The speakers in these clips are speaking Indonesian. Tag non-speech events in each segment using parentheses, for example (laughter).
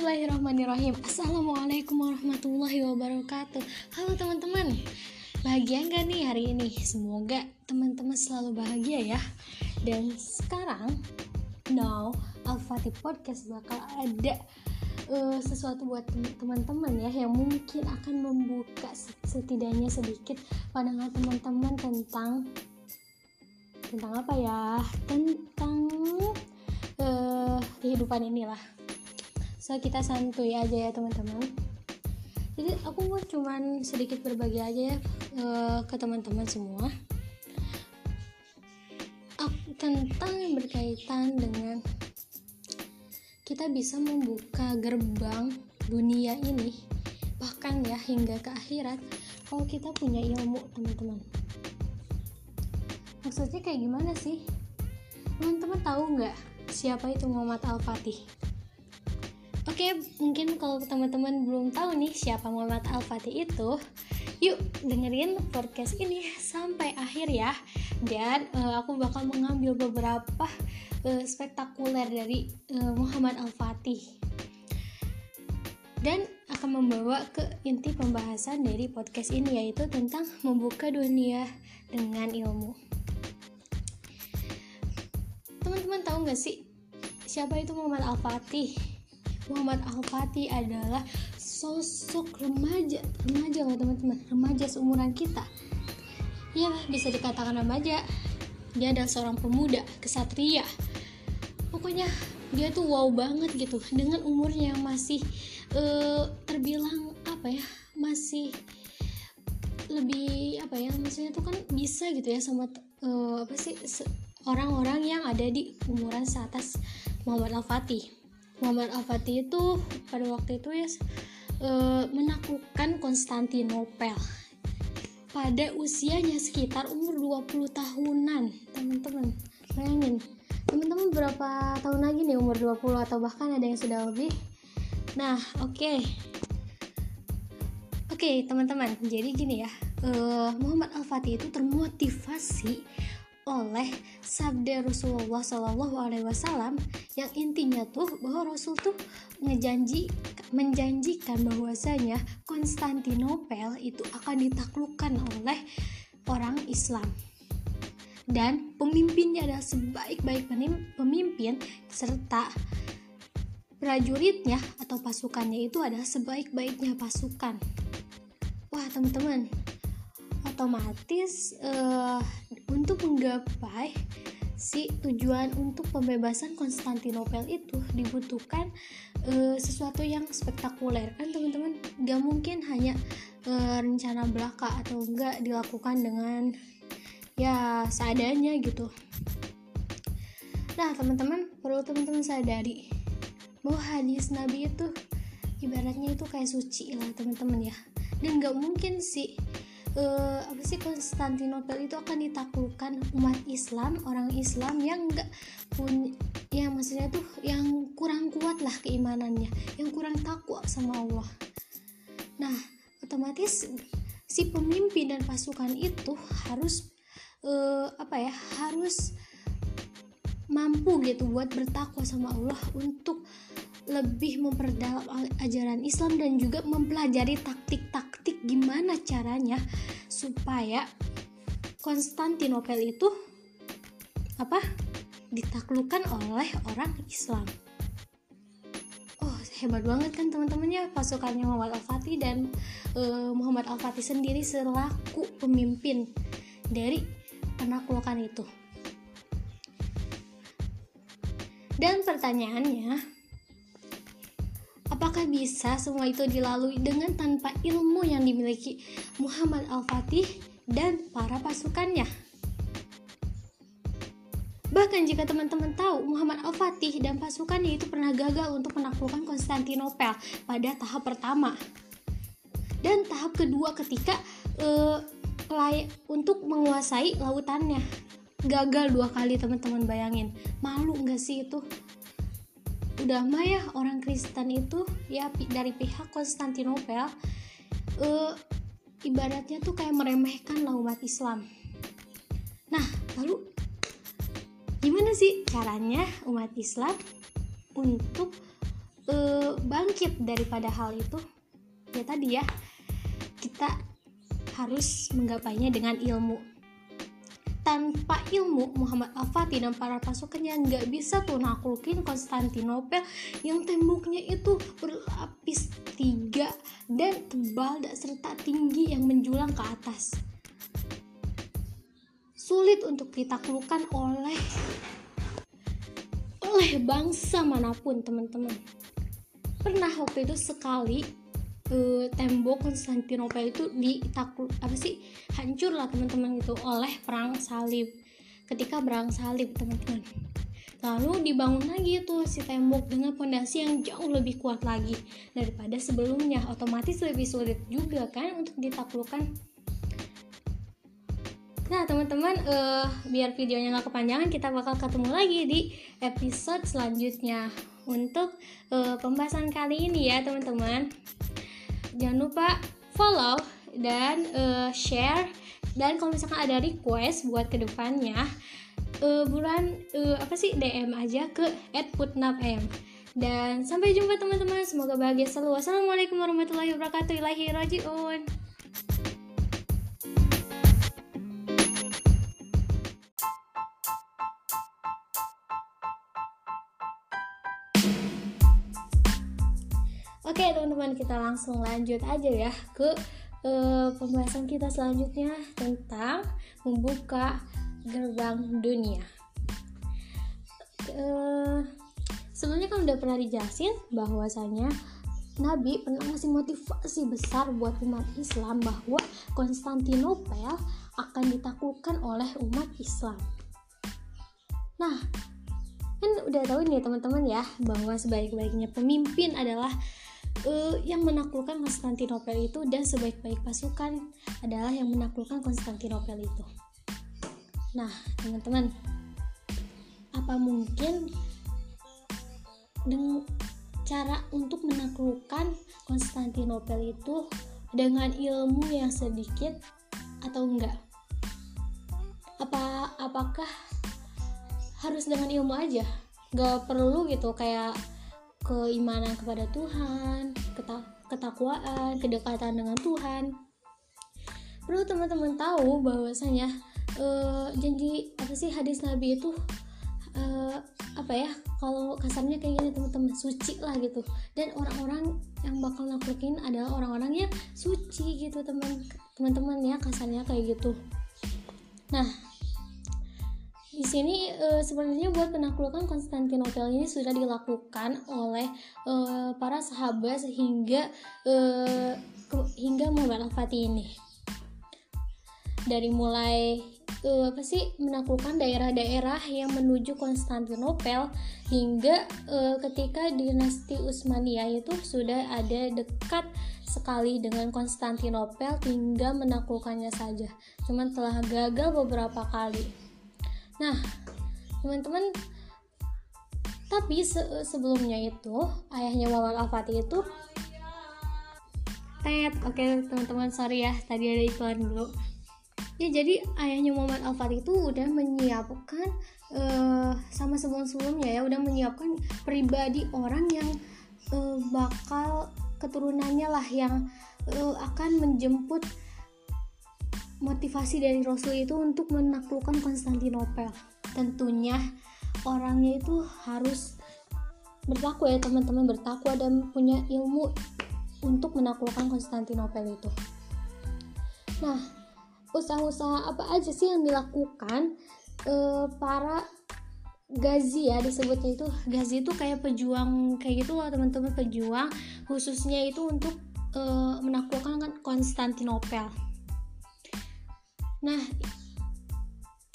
Bismillahirrahmanirrahim. Assalamualaikum warahmatullahi wabarakatuh. Halo teman-teman. Bahagia nggak nih hari ini? Semoga teman-teman selalu bahagia ya. Dan sekarang Now Al-Fatih Podcast bakal ada uh, sesuatu buat teman-teman ya Yang mungkin akan membuka setidaknya sedikit pandangan teman-teman tentang Tentang apa ya? Tentang uh, kehidupan inilah so kita santuy aja ya teman-teman. Jadi aku mau cuman sedikit berbagi aja ya uh, ke teman-teman semua. Tentang yang berkaitan dengan kita bisa membuka gerbang dunia ini bahkan ya hingga ke akhirat kalau kita punya ilmu teman-teman. Maksudnya kayak gimana sih? Teman-teman tahu nggak siapa itu Muhammad Al-Fatih Oke, mungkin kalau teman-teman belum tahu nih siapa Muhammad Al-Fatih itu, yuk dengerin podcast ini sampai akhir ya. Dan uh, aku bakal mengambil beberapa uh, spektakuler dari uh, Muhammad Al-Fatih. Dan akan membawa ke inti pembahasan dari podcast ini yaitu tentang membuka dunia dengan ilmu. Teman-teman tahu nggak sih siapa itu Muhammad Al-Fatih? Muhammad Al-Fatih adalah sosok remaja remaja loh teman-teman? Remaja seumuran kita. Ya bisa dikatakan remaja. Dia adalah seorang pemuda kesatria. Pokoknya dia tuh wow banget gitu. Dengan umurnya yang masih uh, terbilang apa ya masih lebih apa ya maksudnya tuh kan bisa gitu ya sama uh, apa sih orang-orang yang ada di umuran seatas Muhammad Al-Fatih Muhammad Al-Fatih itu pada waktu itu ya e, menaklukkan Konstantinopel pada usianya sekitar umur 20 tahunan teman-teman bayangin teman-teman berapa tahun lagi nih umur 20 atau bahkan ada yang sudah lebih nah oke okay. oke okay, teman-teman jadi gini ya uh, Muhammad Al-Fatih itu termotivasi oleh sabda Rasulullah Shallallahu Alaihi Wasallam yang intinya tuh bahwa Rasul tuh ngejanji menjanjikan bahwasanya Konstantinopel itu akan ditaklukkan oleh orang Islam dan pemimpinnya adalah sebaik-baik pemimpin serta prajuritnya atau pasukannya itu adalah sebaik-baiknya pasukan. Wah teman-teman, otomatis uh, menggapai si tujuan untuk pembebasan Konstantinopel itu dibutuhkan uh, sesuatu yang spektakuler. Kan teman-teman gak mungkin hanya uh, rencana belaka atau enggak dilakukan dengan ya seadanya gitu. Nah teman-teman perlu teman-teman sadari bahwa hadis Nabi itu ibaratnya itu kayak suci lah teman-teman ya. Dan gak mungkin sih uh, apa sih Konstantinopel itu akan ditaklukkan umat Islam orang Islam yang enggak punya ya maksudnya tuh yang kurang kuat lah keimanannya yang kurang takwa sama Allah. Nah otomatis si pemimpin dan pasukan itu harus uh, apa ya harus mampu gitu buat bertakwa sama Allah untuk lebih memperdalam ajaran Islam dan juga mempelajari taktik-taktik gimana caranya supaya Konstantinopel itu apa ditaklukkan oleh orang Islam. Oh hebat banget kan teman-temannya pasukannya Muhammad Al-Fatih dan uh, Muhammad Al-Fatih sendiri selaku pemimpin dari penaklukan itu. Dan pertanyaannya, Apakah bisa semua itu dilalui dengan tanpa ilmu yang dimiliki Muhammad Al-Fatih dan para pasukannya? Bahkan jika teman-teman tahu Muhammad Al-Fatih dan pasukannya itu pernah gagal untuk menaklukkan Konstantinopel pada tahap pertama. Dan tahap kedua ketika uh, untuk menguasai lautannya. Gagal dua kali teman-teman bayangin. Malu nggak sih itu udah mah ya orang Kristen itu ya dari pihak Konstantinopel uh, ibaratnya tuh kayak meremehkan lah umat Islam. Nah, lalu gimana sih caranya umat Islam untuk uh, bangkit daripada hal itu ya tadi ya kita harus menggapainya dengan ilmu tanpa ilmu Muhammad Al-Fatih dan para pasukannya nggak bisa tuh naklukin Konstantinopel yang temboknya itu berlapis tiga dan tebal dan serta tinggi yang menjulang ke atas. Sulit untuk ditaklukkan oleh oleh bangsa mana pun teman-teman. Pernah waktu itu sekali uh, tembok Konstantinopel itu ditakluk apa sih hancur lah teman-teman itu oleh perang salib. Ketika perang salib teman-teman. Lalu dibangun lagi itu si tembok dengan pondasi yang jauh lebih kuat lagi daripada sebelumnya. Otomatis lebih sulit juga kan untuk ditaklukkan. Nah teman-teman uh, biar videonya nggak kepanjangan kita bakal ketemu lagi di episode selanjutnya. Untuk uh, pembahasan kali ini ya teman-teman jangan lupa follow dan uh, share. Dan kalau misalkan ada request buat ke depannya uh, bulan uh, apa sih DM aja ke @putnapm. Dan sampai jumpa teman-teman. Semoga bahagia selalu. Wassalamualaikum warahmatullahi wabarakatuh. Ilahi rojiun Oke teman-teman kita langsung lanjut aja ya ke uh, pembahasan kita selanjutnya tentang membuka gerbang dunia. Uh, sebelumnya kan udah pernah dijelasin bahwasanya Nabi pernah ngasih motivasi besar buat umat Islam bahwa Konstantinopel akan ditaklukkan oleh umat Islam. Nah, kan udah tahu nih teman-teman ya bahwa sebaik-baiknya pemimpin adalah uh, yang menaklukkan Konstantinopel itu dan sebaik-baik pasukan adalah yang menaklukkan Konstantinopel itu. Nah, teman-teman, apa mungkin dengan cara untuk menaklukkan Konstantinopel itu dengan ilmu yang sedikit atau enggak? Apa apakah harus dengan ilmu aja? Gak perlu gitu kayak keimanan kepada Tuhan, ketakwaan, kedekatan dengan Tuhan. Perlu teman-teman tahu bahwasanya uh, janji apa sih hadis Nabi itu uh, apa ya? Kalau kasarnya kayak gini teman-teman suci lah gitu. Dan orang-orang yang bakal naklukin adalah orang-orang yang suci gitu teman teman-teman ya kasarnya kayak gitu. Nah, di sini e, sebenarnya buat penaklukan Konstantinopel ini sudah dilakukan oleh e, para sahabat sehingga e, ke, hingga Muhammad Al-Fatih ini. Dari mulai e, apa sih menaklukkan daerah-daerah yang menuju Konstantinopel hingga e, ketika dinasti Utsmaniyah itu sudah ada dekat sekali dengan Konstantinopel hingga menaklukkannya saja. Cuman telah gagal beberapa kali. Nah, teman-teman, tapi se sebelumnya itu ayahnya Muhammad Al-Fatih itu tet oke okay, teman-teman sorry ya tadi ada iklan dulu. Ya jadi ayahnya Muhammad Al-Fatih itu udah menyiapkan uh, sama sebelum-sebelumnya ya udah menyiapkan pribadi orang yang uh, bakal keturunannya lah yang uh, akan menjemput motivasi dari Rasul itu untuk menaklukkan Konstantinopel. Tentunya orangnya itu harus bertakwa ya teman-teman bertakwa dan punya ilmu untuk menaklukkan Konstantinopel itu. Nah, usaha-usaha apa aja sih yang dilakukan e, para Gazi ya disebutnya itu Gazi itu kayak pejuang kayak gitu loh teman-teman pejuang khususnya itu untuk e, menaklukkan Konstantinopel Nah,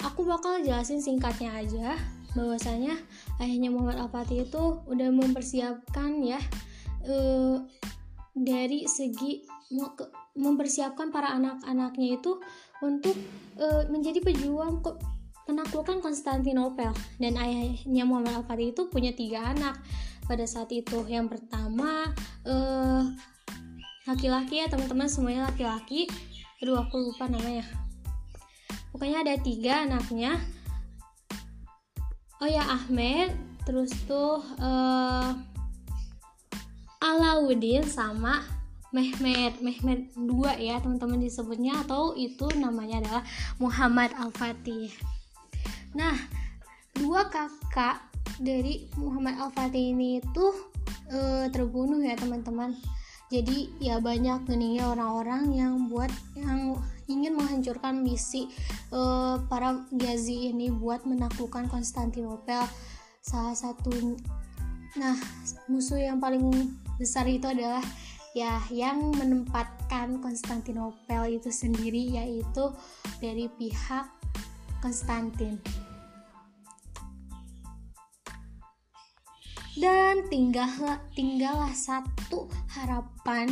aku bakal jelasin singkatnya aja bahwasanya ayahnya Muhammad Al-Fatih itu udah mempersiapkan ya e, dari segi mempersiapkan para anak-anaknya itu untuk e, menjadi pejuang ke, penaklukan Konstantinopel. Dan ayahnya Muhammad Al-Fatih itu punya tiga anak. Pada saat itu yang pertama eh, laki-laki ya teman-teman semuanya laki-laki. Aduh aku lupa namanya pokoknya ada tiga anaknya. Oh ya Ahmed terus tuh uh, Alauddin sama Mehmet Mehmet dua ya teman-teman disebutnya atau itu namanya adalah Muhammad Al-Fatih. Nah dua kakak dari Muhammad Al-Fatih ini itu e, terbunuh ya teman-teman. Jadi ya banyak nih orang-orang yang buat menghancurkan misi e, para Ghazi ini buat menaklukkan Konstantinopel salah satu nah musuh yang paling besar itu adalah ya yang menempatkan Konstantinopel itu sendiri yaitu dari pihak Konstantin. Dan tinggallah tinggallah satu harapan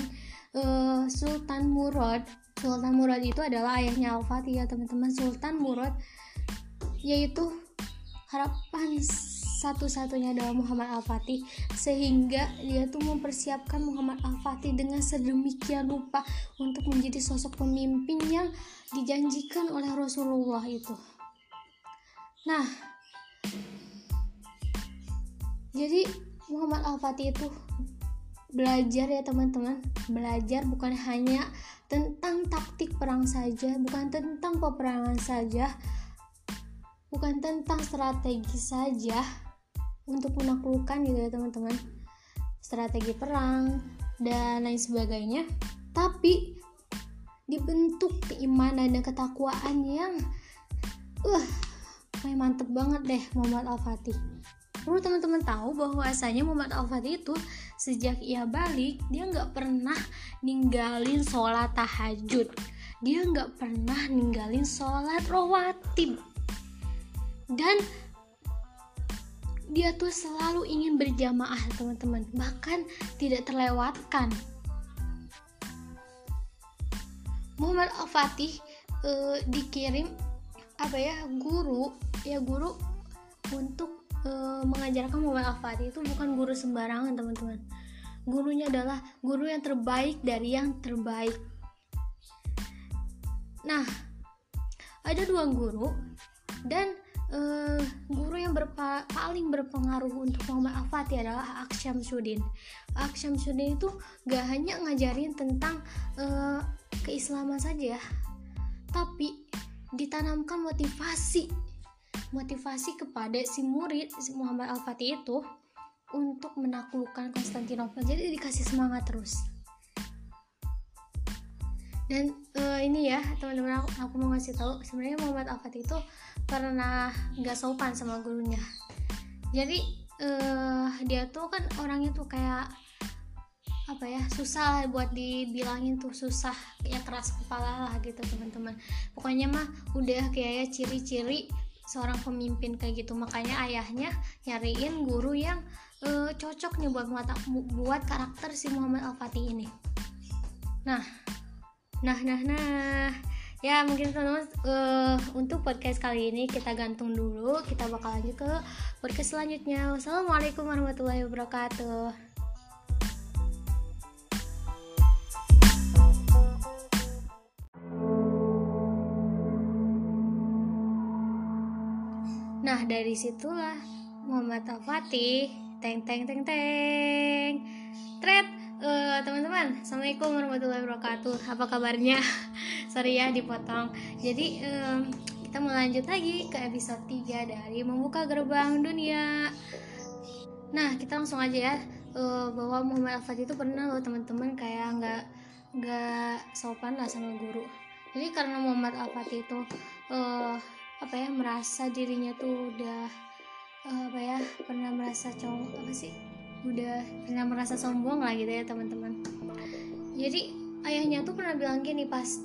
uh, Sultan Murad. Sultan Murad itu adalah ayahnya Al-Fatih ya teman-teman. Sultan Murad yaitu harapan satu-satunya adalah Muhammad Al-Fatih sehingga dia tuh mempersiapkan Muhammad Al-Fatih dengan sedemikian rupa untuk menjadi sosok pemimpin yang dijanjikan oleh Rasulullah itu. Nah, jadi Muhammad Al-Fatih itu belajar ya teman-teman. Belajar bukan hanya tentang taktik perang saja bukan tentang peperangan saja bukan tentang strategi saja untuk menaklukkan gitu ya teman-teman. Strategi perang dan lain sebagainya. Tapi dibentuk keimanan dan ketakwaan yang uh kayak mantep banget deh Muhammad Al-Fatih. Perlu teman-teman tahu bahwa asalnya Muhammad Al-Fatih itu sejak ia balik dia nggak pernah ninggalin sholat tahajud. Dia nggak pernah ninggalin sholat rawatib. Dan dia tuh selalu ingin berjamaah teman-teman. Bahkan tidak terlewatkan. Muhammad Al-Fatih e, dikirim apa ya guru ya guru untuk e, mengajarkan Muhammad Al-Fatih itu bukan guru sembarangan teman-teman gurunya adalah guru yang terbaik dari yang terbaik nah ada dua guru dan uh, guru yang berpa paling berpengaruh untuk Muhammad Al-Fatih adalah Aksyam Sudin. Aksyam Sudin itu gak hanya ngajarin tentang uh, keislaman saja, tapi ditanamkan motivasi motivasi kepada si murid si Muhammad Al-Fatih itu untuk menaklukkan Konstantinopel. Jadi dikasih semangat terus. Dan uh, ini ya teman-teman aku, aku mau ngasih tahu sebenarnya Muhammad Al-Fatih itu pernah nggak sopan sama gurunya jadi uh, dia tuh kan orangnya tuh kayak apa ya susah buat dibilangin tuh susah ya keras kepala lah gitu teman-teman pokoknya mah udah kayak ciri-ciri seorang pemimpin kayak gitu. Makanya ayahnya nyariin guru yang uh, cocok nih buat buat karakter si Muhammad Al Fatih ini. Nah nah nah nah. Ya mungkin teman-teman uh, untuk podcast kali ini kita gantung dulu. Kita bakal lanjut ke podcast selanjutnya. Wassalamualaikum warahmatullahi wabarakatuh Dari situlah Muhammad Al-Fatih Teng teng teng teng. Tret. Uh, teman-teman Assalamualaikum warahmatullahi wabarakatuh. Apa kabarnya? (laughs) sorry ya dipotong. Jadi um, kita mau lanjut lagi ke episode 3 dari membuka gerbang dunia. Nah kita langsung aja ya. Uh, bahwa Muhammad Al-Fatih itu pernah loh teman-teman kayak nggak nggak sopan lah sama guru. Jadi karena Muhammad Al-Fatih itu uh, apa ya merasa dirinya tuh udah uh, apa ya pernah merasa cowok apa sih udah pernah merasa sombong lah gitu ya teman-teman. Jadi ayahnya tuh pernah bilang gini pas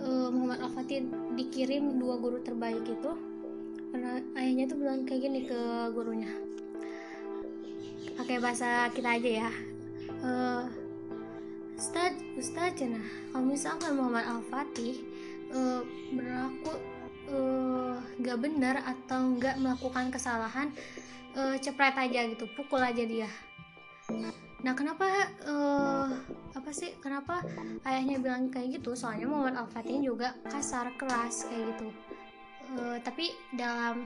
uh, Muhammad Al Fatih dikirim dua guru terbaik itu karena ayahnya tuh bilang kayak gini ke gurunya. Pakai bahasa kita aja ya. Uh, Ustad, Ustad nah kalau misalkan Muhammad Al Fatih uh, berlaku uh, gak benar atau gak melakukan kesalahan uh, cepret aja gitu pukul aja dia. Nah kenapa uh, apa sih kenapa ayahnya bilang kayak gitu? Soalnya Muhammad Al Fatih juga kasar keras kayak gitu. Uh, tapi dalam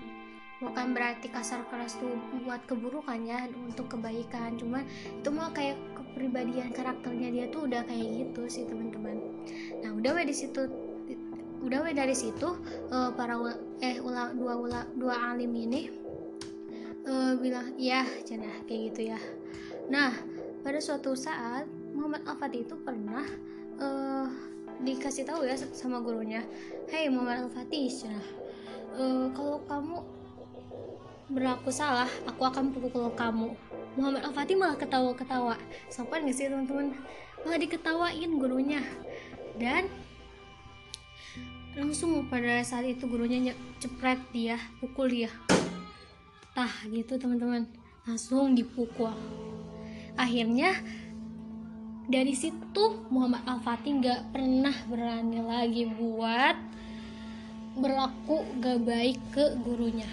bukan berarti kasar keras tuh buat keburukan ya untuk kebaikan. Cuman itu mah kayak kepribadian karakternya dia tuh udah kayak gitu sih teman-teman. Nah udah di situ udah dari situ uh, para eh ula, dua ula, dua alim ini uh, bilang ya cina kayak gitu ya. Nah pada suatu saat Muhammad Al-Fatih itu pernah uh, dikasih tahu ya sama gurunya Hei Muhammad Al-Fatih cina uh, kalau kamu berlaku salah aku akan pukul kamu. Muhammad Al-Fatih malah ketawa-ketawa. Sopan gak sih teman-teman? Malah diketawain gurunya. Dan langsung pada saat itu gurunya cepret dia pukul dia. Tah gitu teman-teman. Langsung dipukul. Akhirnya dari situ Muhammad Al-Fatih nggak pernah berani lagi buat berlaku gak baik ke gurunya.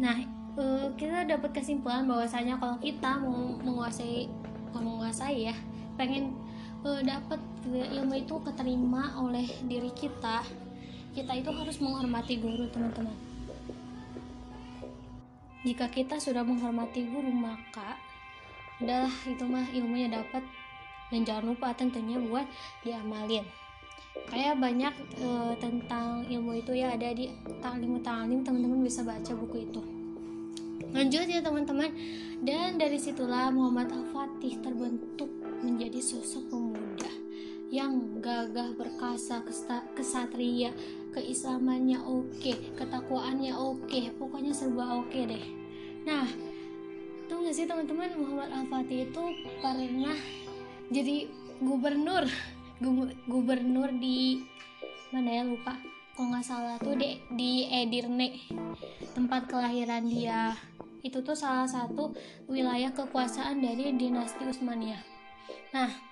Nah uh, kita dapat kesimpulan bahwasanya kalau kita mau menguasai mau menguasai ya pengen uh, dapat ilmu itu keterima oleh diri kita. Kita itu harus menghormati guru teman-teman. Jika kita sudah menghormati guru maka udahlah itu mah ilmunya dapat. Dan jangan lupa tentunya buat diamalin. Kayak banyak e, tentang ilmu itu ya ada di taklim teman-teman bisa baca buku itu. Lanjut ya teman-teman. Dan dari situlah Muhammad Al-Fatih terbentuk menjadi sosok pemuda yang gagah berkasa kesatria keislamannya oke okay, ketakwaannya oke okay, pokoknya serba oke okay deh. Nah tuh gak sih teman-teman Muhammad Al-Fatih itu pernah jadi gubernur gubernur di mana ya lupa kalau nggak salah tuh di, di Edirne tempat kelahiran dia. Itu tuh salah satu wilayah kekuasaan dari dinasti Utsmaniyah. Nah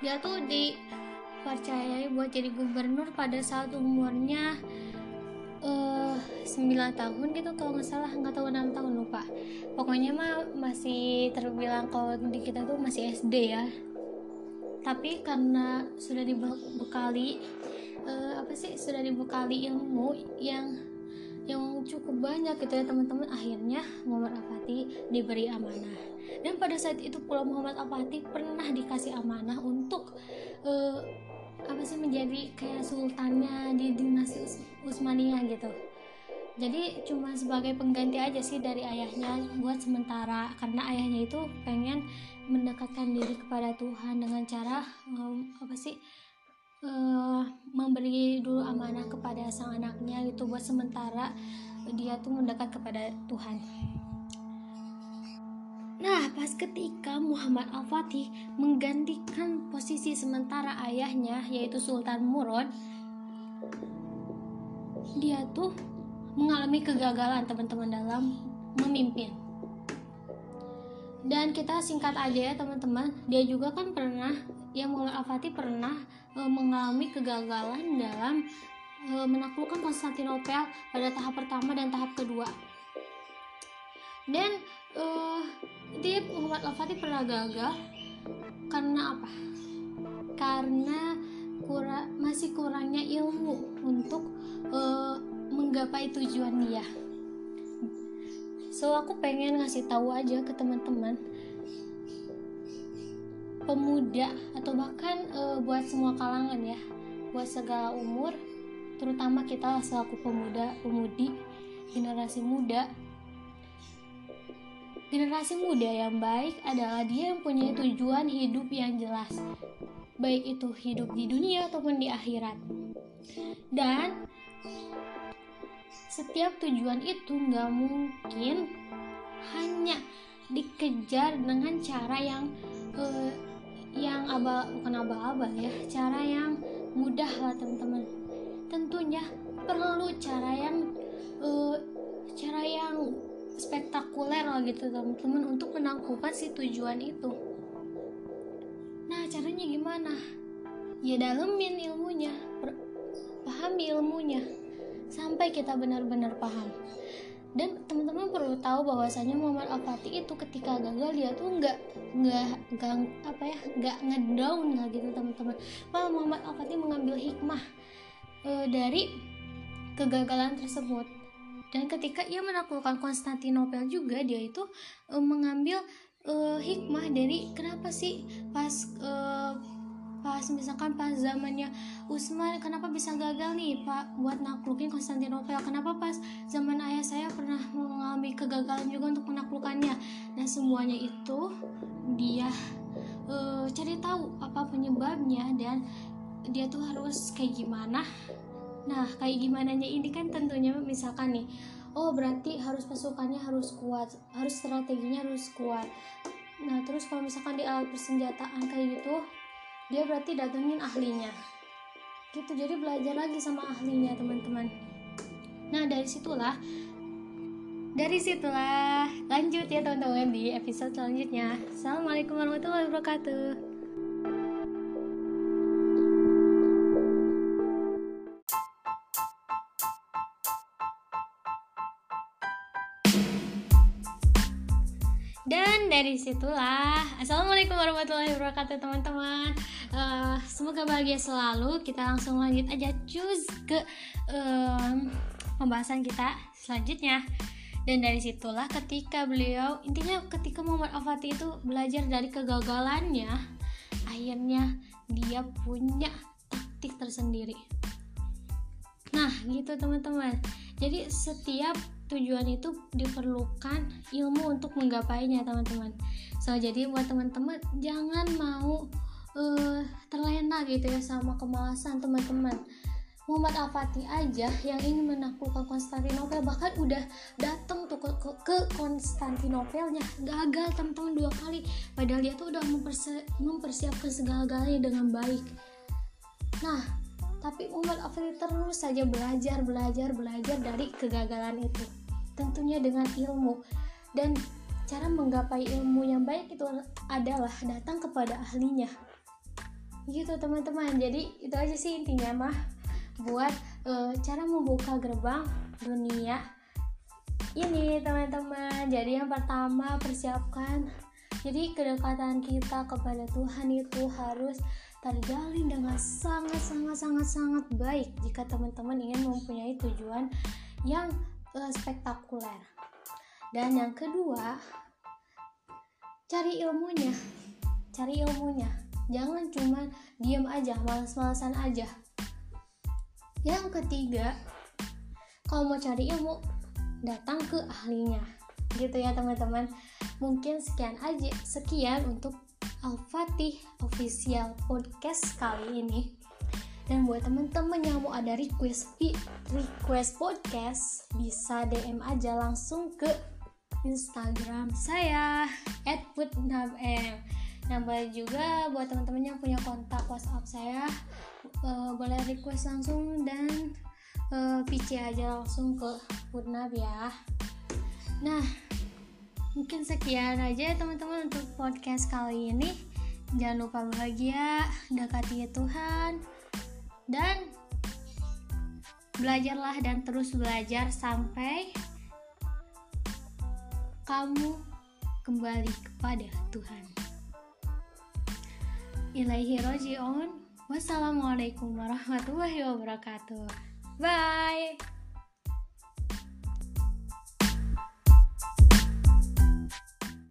dia tuh dipercayai buat jadi gubernur pada saat umurnya uh, eh, 9 tahun gitu kalau nggak salah nggak tahu enam tahun lupa. Pokoknya mah masih terbilang kalau di kita tuh masih SD ya. Tapi karena sudah dibekali uh, apa sih sudah dibekali ilmu yang yang cukup banyak gitu ya teman-teman akhirnya Muhammad Al-Fatih diberi amanah dan pada saat itu pula Muhammad Al-Fatih pernah dikasih amanah untuk uh, apa sih menjadi kayak sultannya di dinasti Utsmaniyah gitu jadi cuma sebagai pengganti aja sih dari ayahnya buat sementara karena ayahnya itu pengen mendekatkan diri kepada Tuhan dengan cara um, apa sih uh, memberi dulu amanah kepada sang anaknya gitu buat sementara dia tuh mendekat kepada Tuhan. Nah, pas ketika Muhammad Al-Fatih menggantikan posisi sementara ayahnya yaitu Sultan Murad, dia tuh mengalami kegagalan teman-teman dalam memimpin. Dan kita singkat aja ya teman-teman dia juga kan pernah yang Muhammad Al-Fatih pernah e, mengalami kegagalan dalam e, menaklukkan Konstantinopel pada tahap pertama dan tahap kedua. Dan e, dia Muhammad Al-Fatih pernah gagal. Karena apa? Karena kura, masih kurangnya ilmu untuk e, menggapai tujuan dia. So aku pengen ngasih tahu aja ke teman-teman. Pemuda atau bahkan e, buat semua kalangan ya. Buat segala umur terutama kita selaku pemuda pemudi generasi muda generasi muda yang baik adalah dia yang punya tujuan hidup yang jelas. Baik itu hidup di dunia ataupun di akhirat. Dan setiap tujuan itu nggak mungkin hanya dikejar dengan cara yang uh, yang abal bukan abal-abal ya cara yang mudah lah teman-teman. Tentunya perlu cara yang uh, cara yang spektakuler lah gitu teman-teman untuk menaklukkan si tujuan itu. Nah caranya gimana? Ya dalemin ilmunya pahami ilmunya sampai kita benar-benar paham. Dan teman-teman perlu tahu bahwasanya Muhammad Al-Fatih itu ketika gagal dia tuh nggak nggak nggak apa ya nggak ngedown lah gitu teman-teman. Malah Muhammad Al-Fatih mengambil hikmah e, dari kegagalan tersebut dan ketika ia menaklukkan Konstantinopel juga dia itu uh, mengambil uh, hikmah dari kenapa sih pas uh, pas misalkan pas zamannya Utsman kenapa bisa gagal nih Pak buat naklukin Konstantinopel? Kenapa pas zaman ayah saya pernah mengalami kegagalan juga untuk menaklukkannya dan semuanya itu dia uh, cari tahu apa penyebabnya dan dia tuh harus kayak gimana nah kayak gimana nya? Ini kan tentunya misalkan nih oh berarti harus pasukannya harus kuat harus strateginya harus kuat. Nah terus kalau misalkan di alat persenjataan kayak gitu dia berarti datengin ahlinya. Gitu jadi belajar lagi sama ahlinya teman-teman. Nah dari situlah dari situlah lanjut ya teman-teman di episode selanjutnya. Assalamualaikum warahmatullahi wabarakatuh dari situlah assalamualaikum warahmatullahi wabarakatuh teman-teman. Uh, semoga bahagia selalu. Kita langsung lanjut aja cus ke um, pembahasan kita selanjutnya. Dan dari situlah ketika beliau intinya ketika Muhammad Al-Fatih itu belajar dari kegagalannya akhirnya dia punya taktik tersendiri. Nah gitu teman-teman. Jadi setiap tujuan itu diperlukan ilmu untuk menggapainya teman-teman. So jadi buat teman-teman jangan mau uh, terlena gitu ya sama kemalasan teman-teman. Muhammad Al-Fatih aja yang ingin menaklukkan Konstantinopel bahkan udah datang ke, ke, ke Konstantinopelnya gagal teman-teman dua kali. Padahal dia tuh udah mempersi mempersiapkan segala-galanya dengan baik. Nah tapi Muhammad Al-Fatih terus saja belajar belajar belajar dari kegagalan itu tentunya dengan ilmu. Dan cara menggapai ilmu yang baik itu adalah datang kepada ahlinya. Gitu teman-teman. Jadi itu aja sih intinya mah. Buat uh, cara membuka gerbang dunia ini teman-teman. Jadi yang pertama persiapkan. Jadi kedekatan kita kepada Tuhan itu harus terjalin dengan sangat sangat sangat sangat baik. Jika teman-teman ingin mempunyai tujuan yang uh, spektakuler. Dan yang kedua, cari ilmunya. Cari ilmunya. Jangan cuma diam aja, malas-malasan aja. Yang ketiga, kalau mau cari ilmu, datang ke ahlinya. Gitu ya, teman-teman. Mungkin sekian aja, sekian untuk Al-Fatih Official Podcast kali ini dan buat temen-temen yang mau ada request request podcast bisa DM aja langsung ke Instagram saya @putnabm nah boleh juga buat teman-teman yang punya kontak WhatsApp saya uh, boleh request langsung dan uh, eh, PC aja langsung ke Putnab ya. Nah mungkin sekian aja teman-teman untuk podcast kali ini. Jangan lupa bahagia dekati Tuhan dan belajarlah dan terus belajar sampai kamu kembali kepada Tuhan. Ilaihi roji'un. Wassalamualaikum warahmatullahi wabarakatuh. Bye.